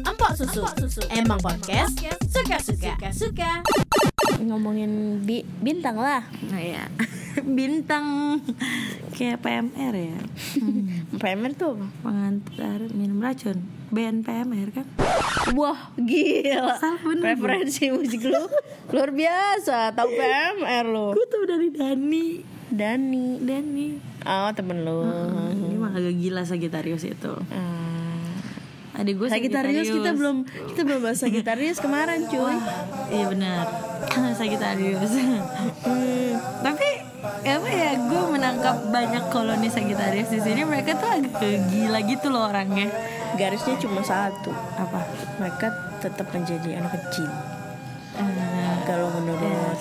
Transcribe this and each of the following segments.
Empok susu. Emang podcast suka-suka. Suka. ngomongin bi- bintang lah. Nah ya Bintang. Kayak PMR ya. PMR tuh apa? Pengantar minum racun. Band PMR kan? Wah gila. Salah bener. Referensi musik lu. Luar biasa. Tahu PMR lu. Gue tau dari Dani Dani. Dani. Oh temen lu. Ini mah agak gila Sagitarius itu. Hmm. Adik gue Sagitarius kita belum kita belum bahas Sagitarius kemarin cuy. Iya benar. Sagitarius Hmm, Tapi apa ya gue menangkap banyak koloni Sagitarius di sini mereka tuh agak gila gitu loh orangnya. Garisnya cuma satu. apa? Mereka tetap menjadi anak kecil. Eh, Kalau menurut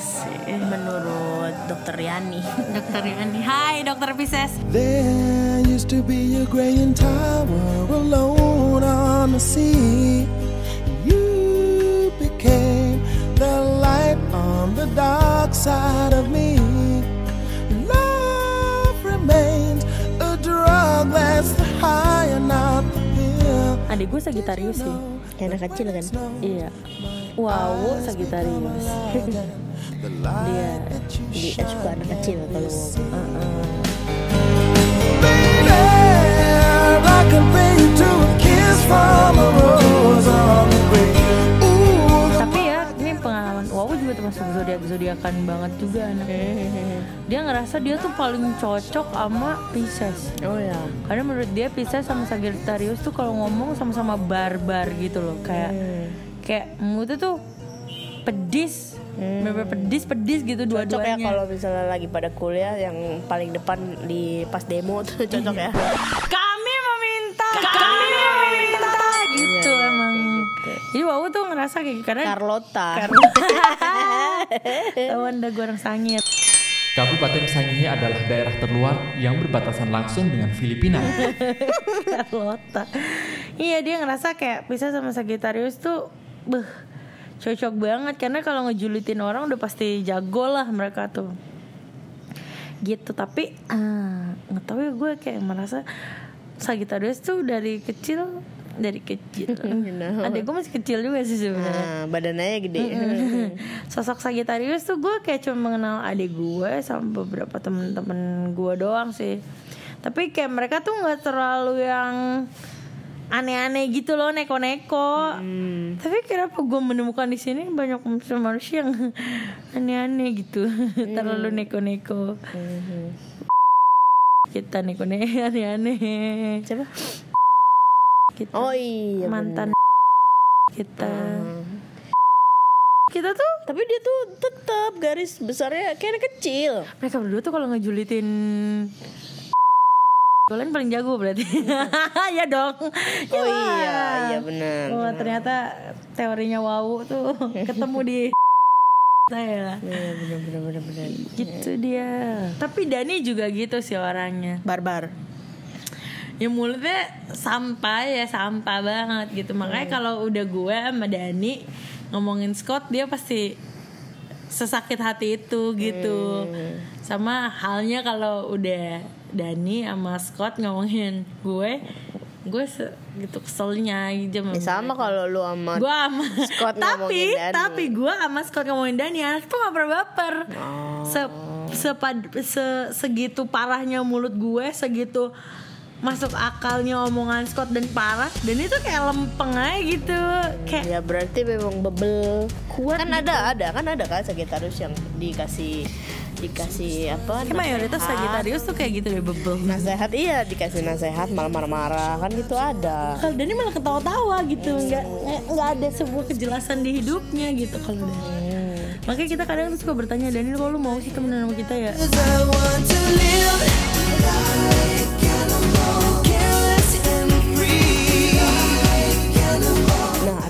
menurut Dokter Yani. Dokter Yani Hai Dokter Pisces There used to be a graying tower alone on the sea. You became the light on the dark side of me. Love remains a drug that's the high and not the pill. Adik gue Sagitarius sih Kayak anak kecil kan. Iya Wow Sagitarius Dia dia suka anak kecil kalau Tapi ya ini pengalaman Wow juga termasuk zodiak zodiakan banget juga anaknya. Dia ngerasa dia tuh paling cocok sama Pisces. Oh ya. Karena menurut dia Pisces sama Sagittarius tuh kalau ngomong sama-sama barbar gitu loh. Kayak Kayak mulutnya tuh pedis Bener-bener pedis-pedis gitu Cocok ya dua-duanya kalau misalnya lagi pada kuliah yang paling depan di pas demo tuh cocok ya. Kami meminta Kami meminta Gitu Iya, emang kayak gitu. Jadi Wow tuh ngerasa kayak gitu Karena Carlota. Tawan dah gue orang sangit Kabupaten Sangihe adalah daerah terluar yang berbatasan langsung dengan Filipina. Carlota Iya dia ngerasa kayak Pisces sama Sagittarius tuh Beuh Cocok banget Karena kalau ngejulitin orang udah pasti jago lah mereka tuh Gitu tapi ah, nggak tahu ya gue kayak merasa Sagittarius tuh dari kecil dari kecil know. Adik gue masih kecil juga sih sebenarnya Nah, badannya gede. Sosok Sagittarius tuh gue kayak cuma mengenal adik gue sama beberapa temen-temen gue doang sih. Tapi kayak mereka tuh nggak terlalu yang aneh-aneh gitu loh neko-neko. Tapi kenapa gue menemukan di sini banyak manusia yang aneh-aneh gitu, terlalu neko-neko. Kita neko-neko aneh-aneh. Siapa? Kita Oh iya. mantan kita. Kita tuh Tapi dia tuh tetap garis besarnya kayak anak kecil. mereka berdua tuh kalau ngejulitin kalian paling jago berarti. Ya dong. Oh iya, iya benar. Wah, ternyata teorinya wow tuh ketemu di saya. Iya benar benar benar benar. gitu dia. Tapi Dani juga gitu sih orangnya. Barbar. ya mulutnya sampah ya sampah banget gitu. Makanya kalau udah gue sama Dani ngomongin Scott dia pasti sesakit hati itu gitu. Sama halnya kalau udah Dani sama Scott ngomongin gue gue se- gitu keselnya gitu Ya, sama kalau lu sama gue sama Scott tapi Dani. tapi gue sama Scott ngomongin Dani anak tuh gak pernah baper Oh. se, sepad- se- segitu parahnya mulut gue segitu masuk akalnya omongan Scott dan parah dan itu kayak lempeng aja gitu kayak Ya berarti memang bebel. Kuat kan ada ada kan ada kan Sagittarius yang dikasih dikasih apa? kayak mayoritas. Sagittarius tuh kayak gitu deh bebel Nasehat iya dikasih nasehat malah marah-marah kan gitu ada. kalau Dani malah ketawa-tawa gitu nggak nggak- nggak ada sebuah kejelasan di hidupnya gitu kalau Dani makanya kita kadang tuh suka bertanya Dani kalau lu mau sih temenan sama kita ya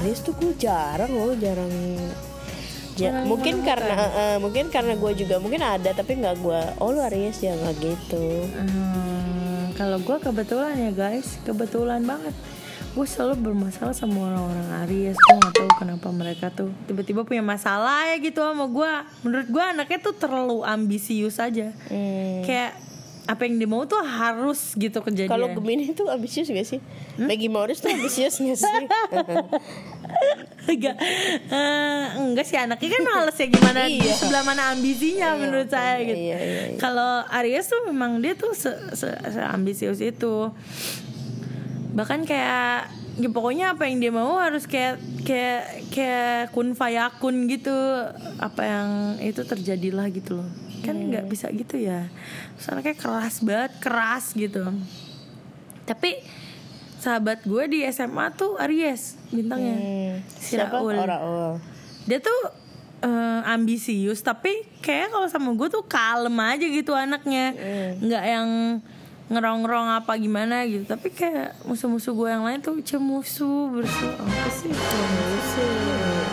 Aries tuh gue jarang loh jarang. Ja- mungkin karena eh, mungkin karena gue juga mungkin ada tapi nggak gue oh lu Aries ya nggak gitu Hmm, kalau gue kebetulan ya guys, kebetulan banget. Gue selalu bermasalah sama orang-orang Aries. Gue gak tahu kenapa mereka tuh tiba-tiba punya masalah ya gitu sama gue. Menurut gue anaknya tuh terlalu ambisius aja. Kayak apa yang dia mau tuh harus gitu kejadian Kalau Gemini itu ambisius gak sih? Maggie Morris tuh ambisius gak sih? enggak Eh, enggak sih anaknya kan males ya gimana Iya. sebelah mana ambisinya menurut saya gitu iya, iya, iya. kalau Aries tuh memang dia tuh se, se, ambisius itu bahkan kayak ya pokoknya apa yang dia mau harus kayak kayak kayak kun fayakun gitu apa yang itu terjadilah gitu loh kan nggak bisa gitu ya. Soalnya kayak keras banget keras gitu. Tapi sahabat gue di SMA tuh Aries bintangnya. Si Siapa? Raul. Oh, Raul. dia tuh eh, ambisius tapi kayak kalau sama gue tuh kalem aja gitu anaknya. Nggak yang ngerong-ngerong apa gimana gitu. Tapi kayak musuh-musuh gue yang lain tuh cemusuh bersu apa sih? Orang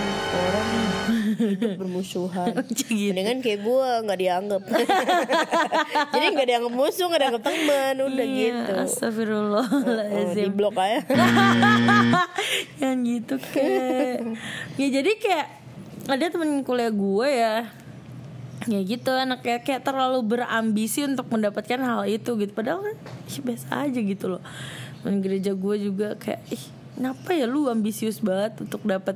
bermusuhan. gitu. Mendingan kayak gue nggak dianggap. Jadi nggak dianggap musuh, nggak dianggap teman, udah Iya, gitu. Oh, di blok aja. yang gitu kayak ya jadi kayak ada temen kuliah gue ya ya gitu anak kayak, kayak terlalu berambisi untuk mendapatkan hal itu gitu padahal kan ih, biasa aja gitu loh temen gereja gue juga kayak ih kenapa ya lu ambisius banget untuk dapat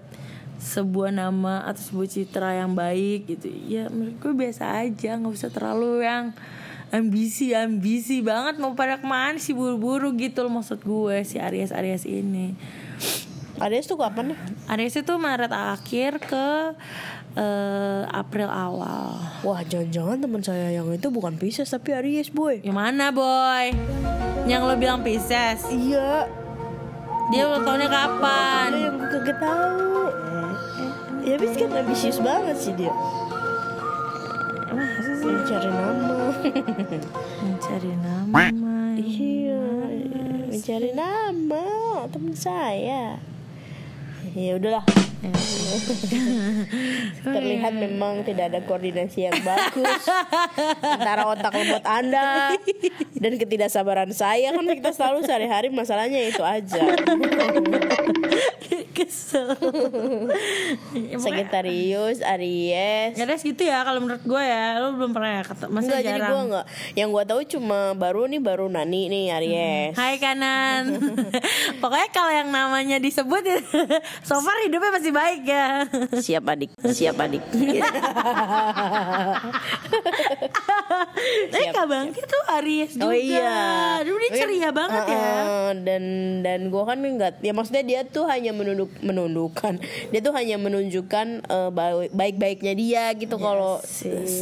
sebuah nama atau sebuah citra yang baik gitu. Ya menurut gue biasa aja nggak usah terlalu yang ambisi ambisi banget mau pada ke mana sih buru-buru gitu loh maksud gue si Aries Aries ini. Aries tuh kapan nih? Aries itu Maret akhir ke eh, April awal. Wah, jangan-jangan teman saya yang itu bukan Pisces tapi Aries, boy. yang mana boy? Yang lo bilang Pisces? Iya, dia ulang tahunnya kapan? Yang gue kagak tahu. Ya, habis kan ambisius banget sih dia. Mencari nama. mencari nama Iya, mencari nama teman saya. Ya udahlah. Terlihat memang tidak ada koordinasi yang bagus antara otak lemot Anda dan ketidaksabaran saya kan kita selalu sehari-hari masalahnya itu aja. kesel Ya, Sagittarius, Aries. Ya udah segitu ya kalau menurut gue ya Lo belum pernah ya Masih Enggak, jadi jarang gue enggak. Yang gue tahu cuma baru nih baru Nani nih Aries. Hai kanan Pokoknya kalau yang namanya disebut ya, So far hidupnya masih baik ya Siap adik, siap adik. Tapi Kak Bangki tuh Aries juga Oh iya. Dia ceria banget ya Dan dan gue kan enggak. Ya maksudnya dia tuh hanya menunduk menundukkan. Dia tuh hanya menunjukkan eh, baik- baik-baiknya dia gitu. Kalau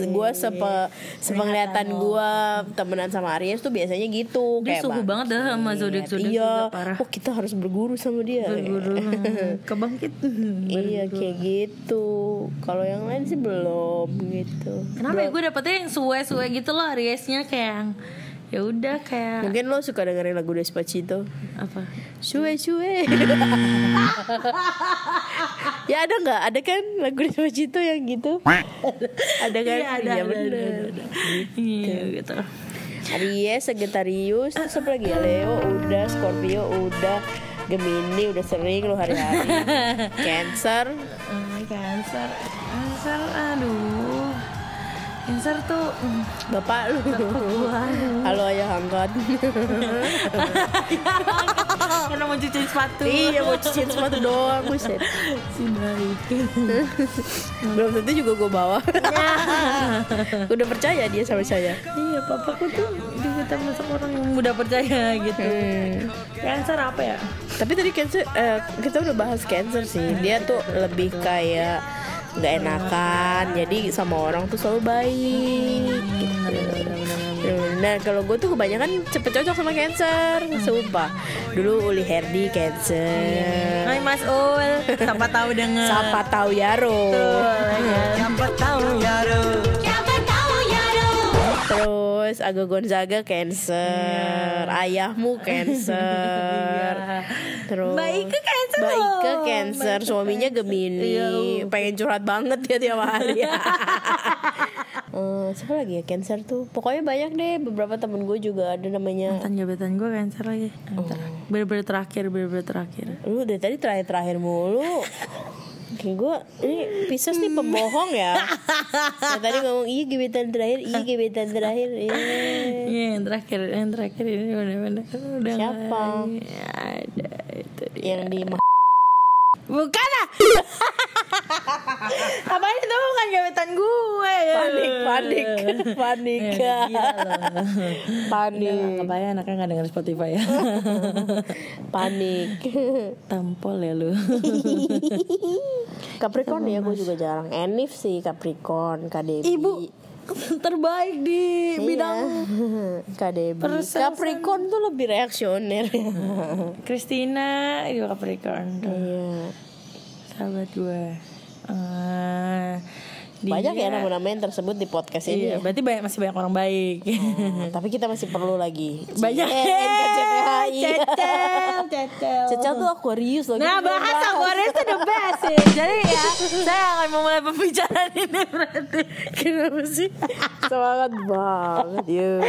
gue sepe sepenglihatan gue temenan sama Aries tuh biasanya gitu. Dia suhu Bang- banget dah sama zodiak-zodiak Iya. juga parah Oh kita harus berguru sama dia. Guru Kebangkit Iya kayak gitu. Kalau yang lain sih belum gitu. Kenapa ya gue dapetnya yang suwe-suwe gitu loh Ariesnya kayak yang ya udah kayak Mungkin lo suka dengerin lagu Despacito. apa Sue sue. ya ada nggak? Ada kan lagu Despacito yang gitu? ada kan? Iya, ada, Iya, ada, ada, ada. Iya gitu Aries, Sagittarius, terus apa lagi ya? Leo udah, Scorpio udah, Gemini udah sering lo hari-hari. Cancer, Eh, Cancer Cancer aduh Cancer tuh mm, bapak lu. Halo ayah angkat. Karena mau cuci sepatu iya mau cuciin sepatu doang buset. Si baik Belum tentu juga gue bawa. udah percaya dia sama saya. Iya papaku tuh juga termasuk orang yang mudah percaya gitu Hmm. Cancer apa ya? Tapi tadi cancer eh, kita udah bahas cancer sih. Dia tuh lebih kayak nggak enakan. Jadi sama orang tuh selalu baik. Gitu. Nah kalau gue tuh kebanyakan cepet cocok sama cancer. Sumpah. Dulu Uli Herdi cancer. Hai Mas Ul Siapa tahu denger Siapa tahu Yaro. Siapa tahu Terus Aga Gonzaga cancer. Ayahmu cancer. Terus Mbak Ike cancer Mbak Ike loh. cancer, suaminya. Gemini. Iya. Pengen curhat banget ya tiap hari. Eh, siapa lagi ya cancer tuh? Pokoknya banyak deh. Beberapa temen gue juga ada namanya. Mantan jabatan gue cancer lagi Oh. Bener-bener terakhir Bener-bener terakhir Lu dari tadi terakhir-terakhir mulu. Kayak gue ini Pisces nih pembohong ya. Yang tadi ngomong iya gebetan terakhir, iya gebetan terakhir. Iya. Iya yang terakhir yang terakhir ini benar-benar udah Siapa? nggak ada itu dia. Yang di Bukan ah. Apa itu bukan gebetan gue panik, panik, panik, Eh, loh. panik, Nggak bayang anaknya nggak denger Spotify ya panik. Tampol ya lu Capricorn ya gue juga jarang. Enif sih Capricorn, KDB. Ibu terbaik di Iya. bidang KDB. Capricorn tuh lebih reaksioner. Christina itu Capricorn tuh. Iya. Sahabat gue Eh, Banyak ya dia- nama-nama yang tersebut di podcast ini. Iya, ya. berarti banyak, masih banyak orang baik. Hmm, tapi kita masih perlu lagi. banyak. Eh, NKCTHI. Cecel, cecel. Cecel tuh Aquarius loh. Nah, belum bahas Aquarius itu the best sih. Jadi ya, saya akan memulai pembicaraan ini berarti. Kenapa sih? Semangat banget. Yuk.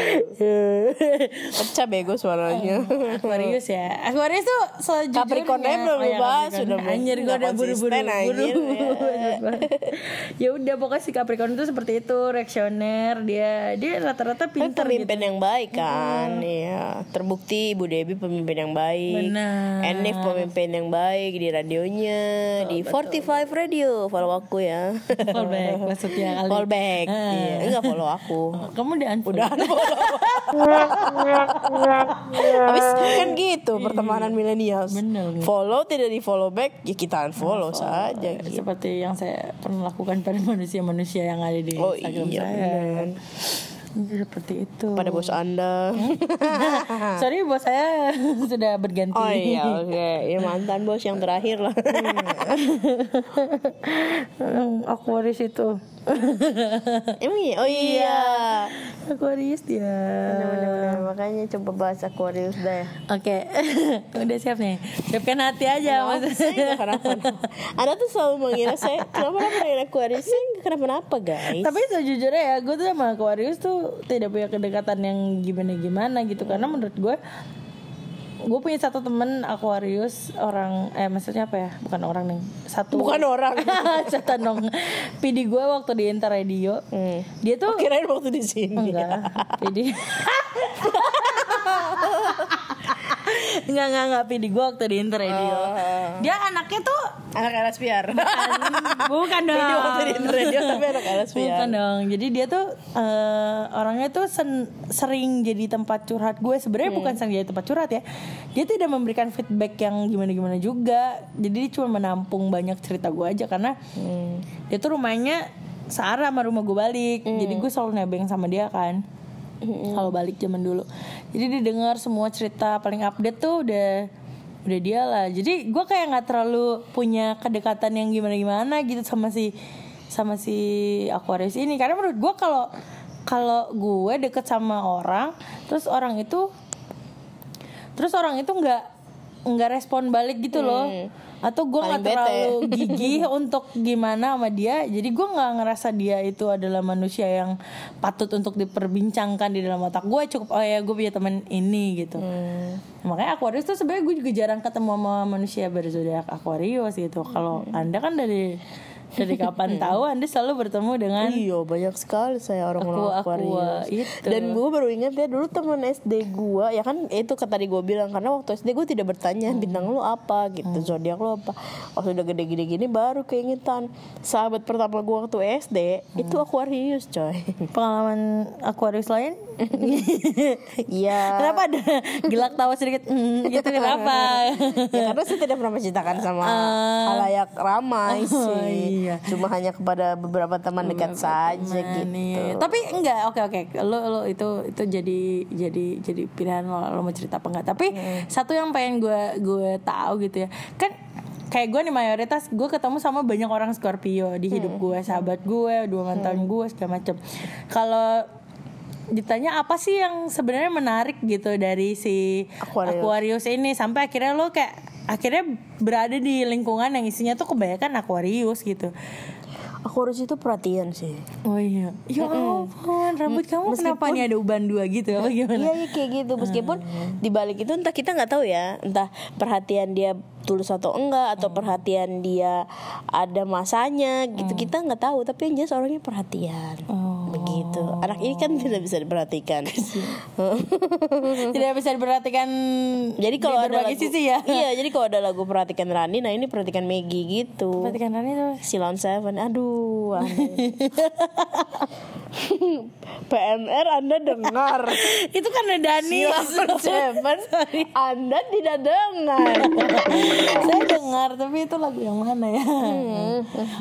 Pecah bego suaranya. Aquarius ya. Aquarius tuh sejujurnya. Capricorn belum Oh, iya, dibahas, Capricorn. sudah Anjir, gue udah buru-buru. ya udah pokoknya si Capricorn itu seperti itu, reaksioner. Dia dia rata-rata Kan pinter gitu. pemimpin yang baik kan Iya Terbukti Ibu Debbie pemimpin yang baik Benar. Enif pemimpin yang baik Di radionya Di 45 Radio Follow aku ya Fallback maksudnya kali. Fallback Ah. Iya Enggak follow aku Kamu udah unfollow? Udah Habis kan gitu Pertemanan milenials Bener. Follow tidak di follow back Ya kita unfollow saja gitu. Seperti yang saya pernah lakukan pada manusia-manusia yang ada di Oh Instagram iya saya. benar. Seperti itu. Pada bos anda Sorry bos saya sudah berganti. Oh iya oke Ya mantan bos yang terakhir lah Hmm, Aquarius itu. Emang iya? Oh iya Aquarius dia. Bener-bener, Makanya coba bahas Aquarius deh Oke, udah siap nih. Siapkan hati aja Saya maksudnya. nggak kenapa-napa Anda tuh selalu mengira saya Kenapa-napa dengan Aquarius Saya nggak kenapa-napa guys Tapi sejujurnya ya, gue tuh sama Aquarius tuh tidak punya kedekatan yang gimana-gimana gitu. Karena menurut gue, gue punya satu temen Aquarius orang, eh maksudnya apa ya? Bukan orang nih, satu. Bukan orang Satu dong. PD gue waktu di Inter Radio, Hmm. dia tuh Kirain waktu di sini enggak, PD. Enggak, enggak, enggak PD gue waktu di Inter Radio. Dia anaknya tuh Anak LSPR bukan dong. Jadi waktu di radio Tapi anak LSPR Bukan dong. Jadi dia tuh eh, orangnya tuh sen- sering jadi tempat curhat gue. Sebenarnya bukan sering jadi tempat curhat ya. Dia tidak memberikan feedback yang gimana-gimana juga. Jadi dia cuma menampung banyak cerita gue aja karena dia tuh rumahnya searah sama rumah gue balik. Jadi gue selalu nebeng sama dia kan. Kalau balik zaman dulu. Jadi dia dengar semua cerita paling update tuh udah udah dia lah. Jadi gue kayak nggak terlalu punya kedekatan yang gimana gimana gitu sama si sama si Aquarius ini. Karena menurut gue kalau kalau gue deket sama orang terus orang itu terus orang itu nggak nggak respon balik gitu loh atau gue nggak Paling bete. terlalu gigih untuk gimana sama dia. Jadi gue nggak ngerasa dia itu adalah manusia yang patut untuk diperbincangkan di dalam otak gue cukup oh ya gue punya teman ini gitu. Nah, makanya Aquarius tuh sebenarnya gue juga jarang ketemu sama manusia berzodiak Aquarius gitu. Kalau anda kan dari dari kapan tahu anda selalu bertemu dengan Iya banyak sekali saya orang-orang Aqua, Aquarius. Aqua, itu. Dan gue baru ingat ya dulu teman SD gue Ya kan itu kata tadi gue bilang Karena waktu SD gue tidak bertanya bintang lu apa? gitu Zodiak lu apa? Waktu udah gede-gede gini baru keingetan Sahabat pertama gue waktu SD Itu Aquarius coy. Pengalaman Aquarius lain? Iya. Kenapa ada gelak tawa sedikit "Hmm," gitu kenapa? Ya karena saya tidak pernah menceritakan sama halayak ramai sih iya. Cuma hanya kepada beberapa teman dekat saja Nah, gitu nih. Tapi enggak, oke oke. Lo lo itu itu jadi jadi jadi pilihan lo, lo mau cerita apa enggak. Tapi satu yang pengen gue gue tahu gitu ya. Kan kayak gue nih mayoritas gue ketemu sama banyak orang Scorpio di hidup gue, sahabat gue, dua mantan gue segala macem. Kalau ditanya apa sih yang sebenarnya menarik gitu dari si Aquarius. Aquarius ini sampai akhirnya lo kayak akhirnya berada di lingkungan yang isinya tuh kebanyakan Aquarius gitu. Aquarius itu perhatian sih. Oh iya. Ya ampun, rambut kamu kenapa nih ada uban dua gitu apa gimana? Iya, iya kayak gitu. Meskipun di balik itu entah kita nggak tahu ya, entah perhatian dia tulus atau enggak atau perhatian dia ada masanya gitu kita nggak tahu. Tapi yang jelas orangnya perhatian. Begitu. Anak ini kan tidak bisa diperhatikan. Tidak bisa diperhatikan jadi kalau di ada lagu, sisi ya. Iya, jadi kalau ada lagu perhatikan Rani, nah ini perhatikan Maggie gitu. Perhatikan Rani tuh. Silon Seven, aduh. aneh. PMR Anda dengar. Itu kan ada Dani. Seven, Anda tidak dengar. Saya dengar tapi itu lagu yang mana ya?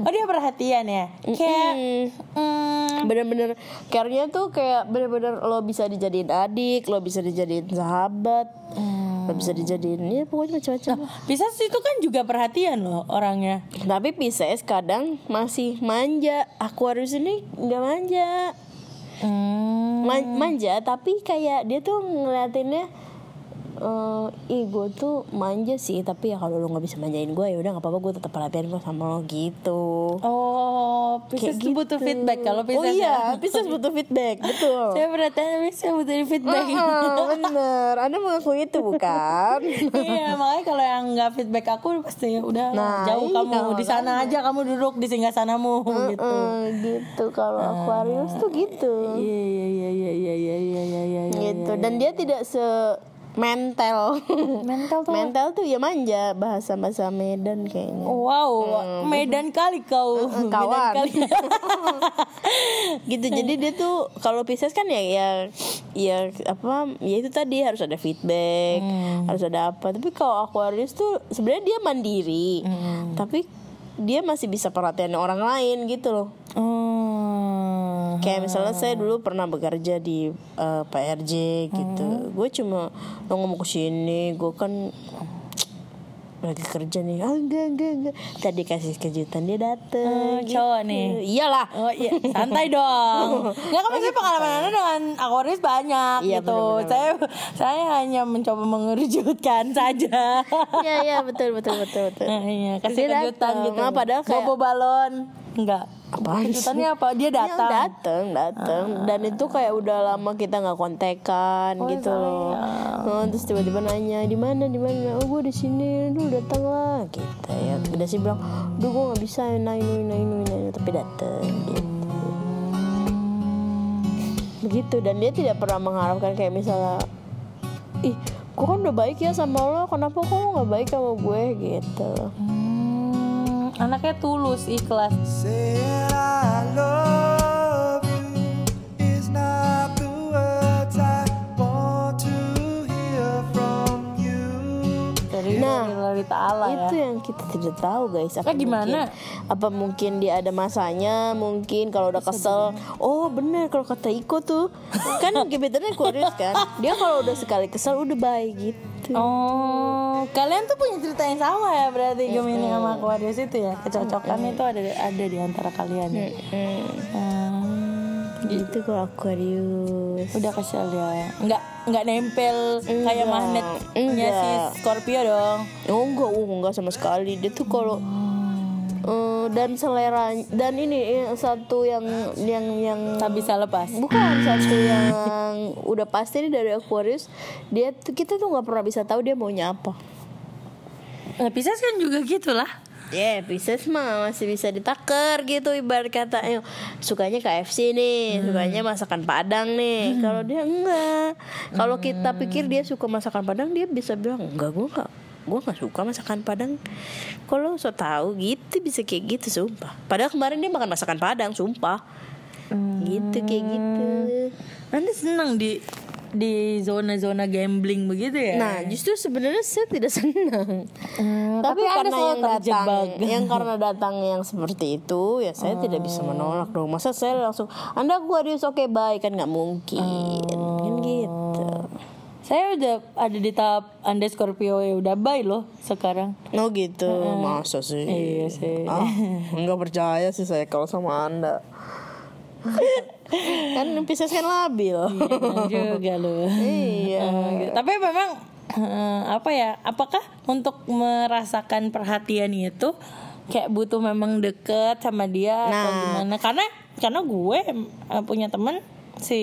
Oh dia perhatian ya. Kayak mm, Bener-bener care-nya tuh kayak bener-bener lo bisa dijadiin adik, lo bisa dijadiin sahabat, bisa dijadiin ya pokoknya macam-macam. lah. Pisces itu kan juga perhatian loh orangnya. Tapi Pisces kadang masih manja. Aquarius ini nggak manja. Hmm. Ma- manja tapi kayak dia tuh ngeliatinnya uh, ih gue tuh manja sih tapi ya kalau lo nggak bisa manjain gue ya udah nggak apa-apa gue tetap perhatian gue sama lo gitu. Oh Pisces gitu. butuh feedback kalau oh Pisces oh iya ya? Pisces butuh feedback betul. Saya perhatian pisces butuh feedback. Uh -uh, bener. Anda mengakui itu bukan? Iya makanya kalau yang nggak feedback aku pasti ya udah nah, jauh iya, kamu. Di sana kan. aja kamu duduk di singgah sanamu uh -uh, gitu. gitu. Kalau uh, Aquarius tuh gitu. Iya iya iya iya iya iya iya, iya gitu. Iya, dan iya. dia tidak se mental Mental tuh. mental tuh ya manja bahasa bahasa Medan kayaknya Wow, Medan kali kau. Medan kawan. kali. gitu jadi dia tuh kalau Pisces kan ya ya ya apa ya itu tadi harus ada feedback harus ada apa tapi kalau Aquarius tuh sebenarnya dia mandiri tapi dia masih bisa perhatian orang lain gitu loh Oh. Kayak misalnya saya dulu pernah bekerja di eh, PRJ gitu gue cuma lo ngomong ke sini gue kan lagi kerja nih ah enggak enggak enggak tadi kasih kejutan dia dateng Oh, cowok nih. iyalah Oh iya, santai dong. Nggak kan maksudnya pengalaman Anda dengan Aquarius banyak Iya, gitu. benar-benar. Saya saya hanya mencoba mengerujutkan saja. Iya iya betul betul betul betul. Nah, iya, kasih Dia kejutan datang. gitu. Nah, padahal kayak bobo balon. Enggak. Apaan sih? Kejutannya apa? Dia datang. Iya, datang datang dan itu kayak udah lama kita nggak kontekan Oh, gitu loh. Nah, terus tiba-tiba nanya di mana di mana? Oh gue di sini. Lu datang lah gitu ya. Udah sih bilang, duh gue nggak bisa ini nah ini nah ini tapi datang gitu. Begitu dan dia tidak pernah mengharapkan kayak misalnya, ih gue kan udah baik ya sama lo, kenapa kok lo nggak baik sama gue gitu. Anaknya tulus, ikhlas. Saying I love you is not the words I want to hear from you. Dari Nah, dari Ta'ala ya. itu yang kita tidak tahu guys apa Eh, gimana? mungkin, apa mungkin dia ada masanya mungkin kalau udah kesel oh bener kalau kata Iko tuh kan gebetannya Aquarius kan dia kalau udah sekali kesel udah baik gitu Oh, kalian tuh punya cerita yang sama ya berarti Gemini sama Aquarius itu ya. Kecocokan itu ada ada di antara kalian ya. Hmm, gitu kalau Aquarius udah kesel ya. Enggak enggak nempel kayak Enggak, magnetnya si enggak. Scorpio dong. oh enggak oh enggak sama sekali dia tuh kalau eh, dan selera dan ini yang satu yang yang yang Tak bisa lepas. Bukan satu yang udah pasti nih dari Aquarius dia kita tuh nggak pernah bisa tahu dia maunya apa. Nah, Pisces kan juga gitu lah. Ya, yeah, Pisces mah masih bisa ditaker gitu ibarat kata ayo sukanya KFC nih, sukanya masakan Padang nih. Kalau dia enggak. Kalau kita pikir dia suka masakan Padang, dia bisa bilang enggak gua enggak gue gak suka masakan Padang kalau so tahu gitu bisa kayak gitu sumpah padahal kemarin dia makan masakan Padang sumpah gitu kayak gitu Anda senang di di zona-zona gambling begitu ya? Nah, justru sebenarnya saya tidak senang. Hmm, tapi, tapi karena yang datang, terjebak. yang karena datang yang seperti itu, ya saya tidak bisa menolak dong. Masa saya langsung, Anda Aquarius oke baik kan nggak mungkin, kan gitu. Saya udah ada di tahap Anda Scorpio ya udah bye loh sekarang. Oh gitu, masa sih? Iya sih. Ah, nggak percaya sih saya kalau sama Anda. kan Pisces kan labil. juga loh. iya. Eh, Tapi memang eh, apa ya? Apakah untuk merasakan perhatian itu kayak butuh memang deket sama dia atau Nah. gimana karena karena gue eh, punya temen si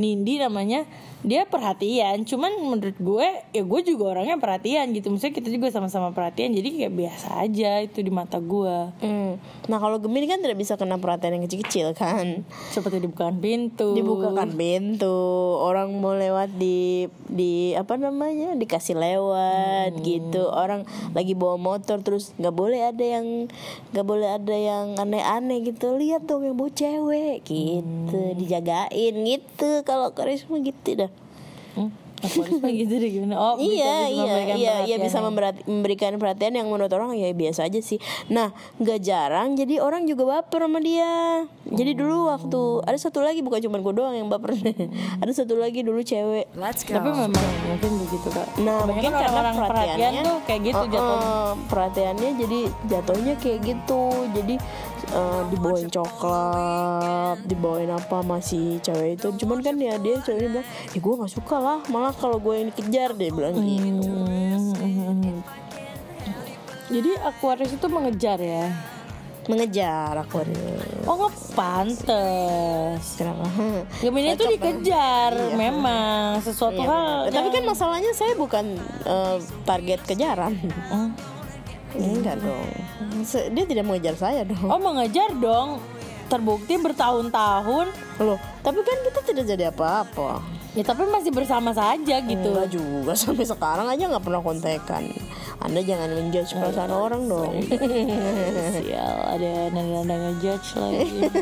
Nindi namanya dia perhatian. Cuman menurut gue ya gue juga orangnya perhatian gitu. Maksudnya kita juga sama-sama perhatian jadi kayak biasa aja itu di mata gue. Hmm. Nah kalau Gemini kan tidak bisa kena perhatian yang kecil-kecil kan? Seperti dibukakan pintu. Dibukakan pintu. Orang mau lewat di di apa namanya? Dikasih lewat gitu. Orang lagi bawa motor Terus nggak boleh ada yang nggak boleh ada yang aneh-aneh gitu. Lihat dong yang bawa cewek gitu. Dijagain gitu Kalau karisma gitu dah. Hmm, Aquarius mah gitu deh gimana? Oh bisa- iya bisa iya iya iya perhatian bisa ya. memberati- memberikan perhatian yang menurut orang ya biasa aja sih. Nah nggak jarang jadi orang juga baper sama dia. Jadi dulu waktu ada satu lagi bukan cuma gue doang yang baper ada satu lagi dulu cewek. Tapi memang mungkin begitu kak. Nah Kebanyakan mungkin karena perhatian perhatiannya tuh kayak gitu Uh-uh, jatuhnya. Perhatiannya jadi jatuhnya kayak gitu. Jadi uh, dibawain coklat Dibawain apa masih cewek itu Cuman kan ya dia ceweknya bilang Ya gue gak suka lah Malah kalau gue yang dikejar Dia bilang gitu Hmm. Jadi Aquarius itu mengejar ya. Mengejar Aquarius Oh ngepantes. Kenapa? Gemini itu dikejar memang sesuatu Iya, hal. Tapi kan masalahnya saya bukan uh, target kejaran Hmm. Enggak dong Dia tidak mengejar saya dong Oh mengejar dong. Terbukti bertahun-tahun. Loh, tapi kan kita tidak jadi apa-apa Ya tapi masih bersama saja gitu. Enggak juga sampai sekarang aja nggak pernah kontekan. Anda jangan menjudge perasaan orang dong. Sial ada nada-nada ngejudge lagi.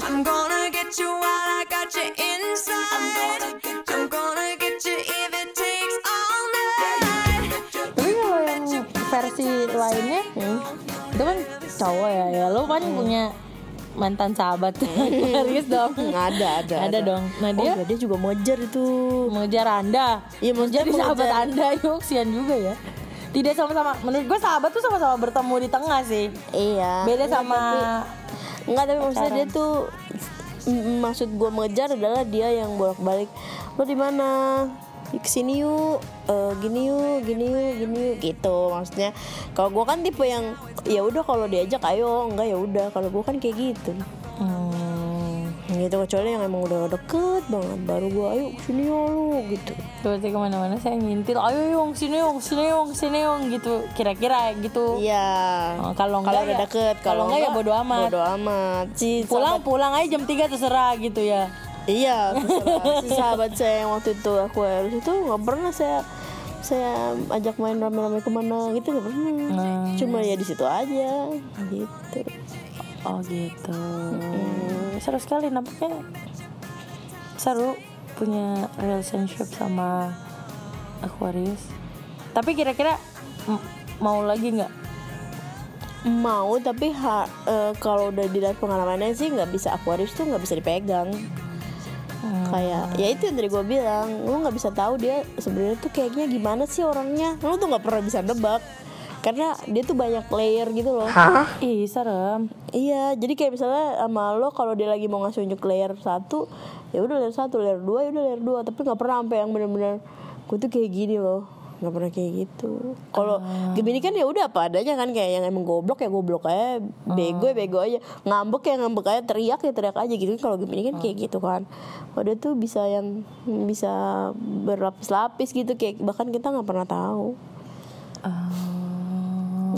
I'm gonna get you while I got you inside. I'm gonna get you if cowok ya. Ya lo kan punya mantan sahabat Aquarius dong. Nggak ada, ada, Ada dong. Nah, Oh, dia- iya, dia juga mengejar itu. mengejar anda Iya, maksudnya menjadi sahabat mengejar. anda yuk sian juga ya tidak sama-sama menurut gue sahabat tuh sama-sama bertemu di tengah sih Iya. beda Enggak, sama tapi- Enggak tapi maksudnya dia tuh maksud gue mengejar adalah dia yang bolak-balik. Lo di mana? Ke sini yuk. Eh, gini yuk gini yuk gini yuk. Gitu maksudnya. Kalau gue kan tipe yang ya udah kalau diajak ayo. Enggak ya udah. Kalau gue kan kayak gitu. Hmm, gitu kecuali yang emang udah deket banget. Baru gue ayo sini yo lu. Gitu. Berarti ke mana-mana saya ngintil ayo yung sini yung sini yung sini yung gitu. Kira-kira gitu. Iya. Oh, kalau kalau enggak udah ya- deket kalau enggak ya bodo amat. bodo amat. Pulang pulang aja jam 3 terserah gitu ya iya si sahabat saya yang waktu itu aku harus itu nggak pernah saya saya ajak main rame-rame ke mana gitu nggak pernah. Hmm. cuma ya di situ aja gitu. Oh gitu. Seru sekali nampaknya seru punya relationship sama Aquarius. Tapi kira-kira mau lagi nggak? Mau tapi ha- eh, kalau udah dilihat pengalamannya sih nggak bisa Aquarius tuh nggak bisa dipegang kayak ya itu yang tadi gue bilang lu nggak bisa tahu dia sebenarnya tuh kayaknya gimana sih orangnya. Lu tuh nggak pernah bisa nebak. Karena dia tuh banyak layer gitu loh. Ih serem. Iya jadi kayak misalnya sama lo kalau dia lagi mau ngasih unjuk layer satu ya udah layer satu layer dua ya udah layer dua. Tapi nggak pernah sampai yang bener-bener gue tuh kayak gini loh nggak pernah kayak gitu. Kalau Gemini kan ya udah apa adanya kan kayak yang emang goblok ya goblok aja bego ya bego aja ngambek ya ngambek aja teriak ya teriak aja gitu kalau Gemini kan kayak gitu kan. Dia tuh bisa yang bisa berlapis-lapis gitu kayak bahkan kita nggak pernah tahu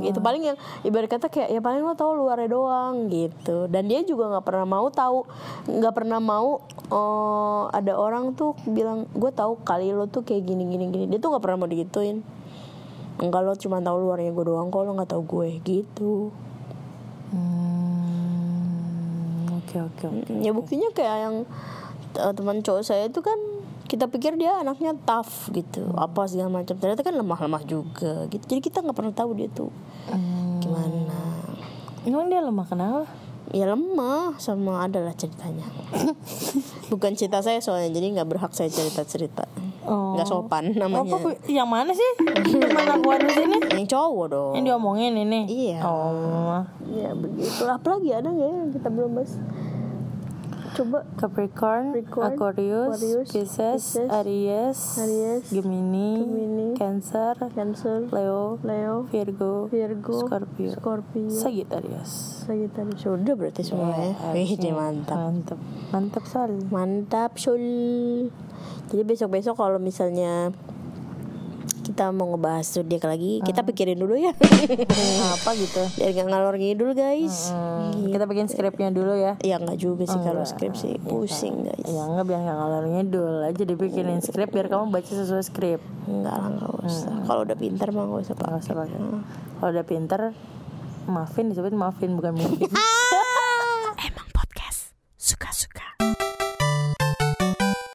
gitu. Paling yang ibarat kata kayak ya paling lo tahu luarnya doang gitu. Dan dia juga nggak pernah mau tahu nggak pernah mau oh, ada orang tuh bilang gue tahu kali lo tuh kayak gini gini gini. Dia tuh nggak pernah mau digituin. Enggak lo cuma tahu luarnya gue doang kok lo nggak tahu gue gitu. Hmm, oke oke oke ya buktinya kayak yang eh, teman cowok saya itu kan kita pikir dia anaknya tough gitu apa segala macam. Ternyata kan lemah-lemah juga gitu. Jadi kita nggak pernah tahu dia tuh gimana. Emang dia lemah kenapa? Ya lemah sama adalah ceritanya. Bukan cerita saya soalnya jadi nggak berhak saya cerita cerita Oh. nggak sopan Oh, namanya. kok- yang mana sih? Teman Aquarius ini yang cowok dong. Yang diomongin ini? Iya. oh. Ya begitu. Apalagi ada nggak ya yang kita belum bahas Coba Capricorn, Capricorn, Aquarius, Aquarius, Pisces, Pisces, Aries, Aries, Gemini, Gemini, Cancer, Cancer, Leo, Leo, Virgo, Virgo, Scorpio, Scorpio, Sagittarius. Sagittarius. Sudah berarti semua ya. Wih, dia mantap. Mantap, mantap Sal. Mantap, Sul. Jadi besok-besok kalau misalnya kita mau ngebahas zodiak lagi, kita pikirin dulu ya. Apa gitu? Biar nggak ngalor ngidul, guys. Hmm, kita bikin skripnya dulu ya. Ya nggak juga sih kalau skripsi pusing, guys. Ya enggak biar nggak ngalor ngidul aja dibikinin skrip biar kamu baca sesuai skrip. Enggak lah, nggak usah. Kalau udah pintar mah nggak usah Nggak pakai. usah pakai. Kalau udah pinter, maafin disebut maafin bukan mungkin.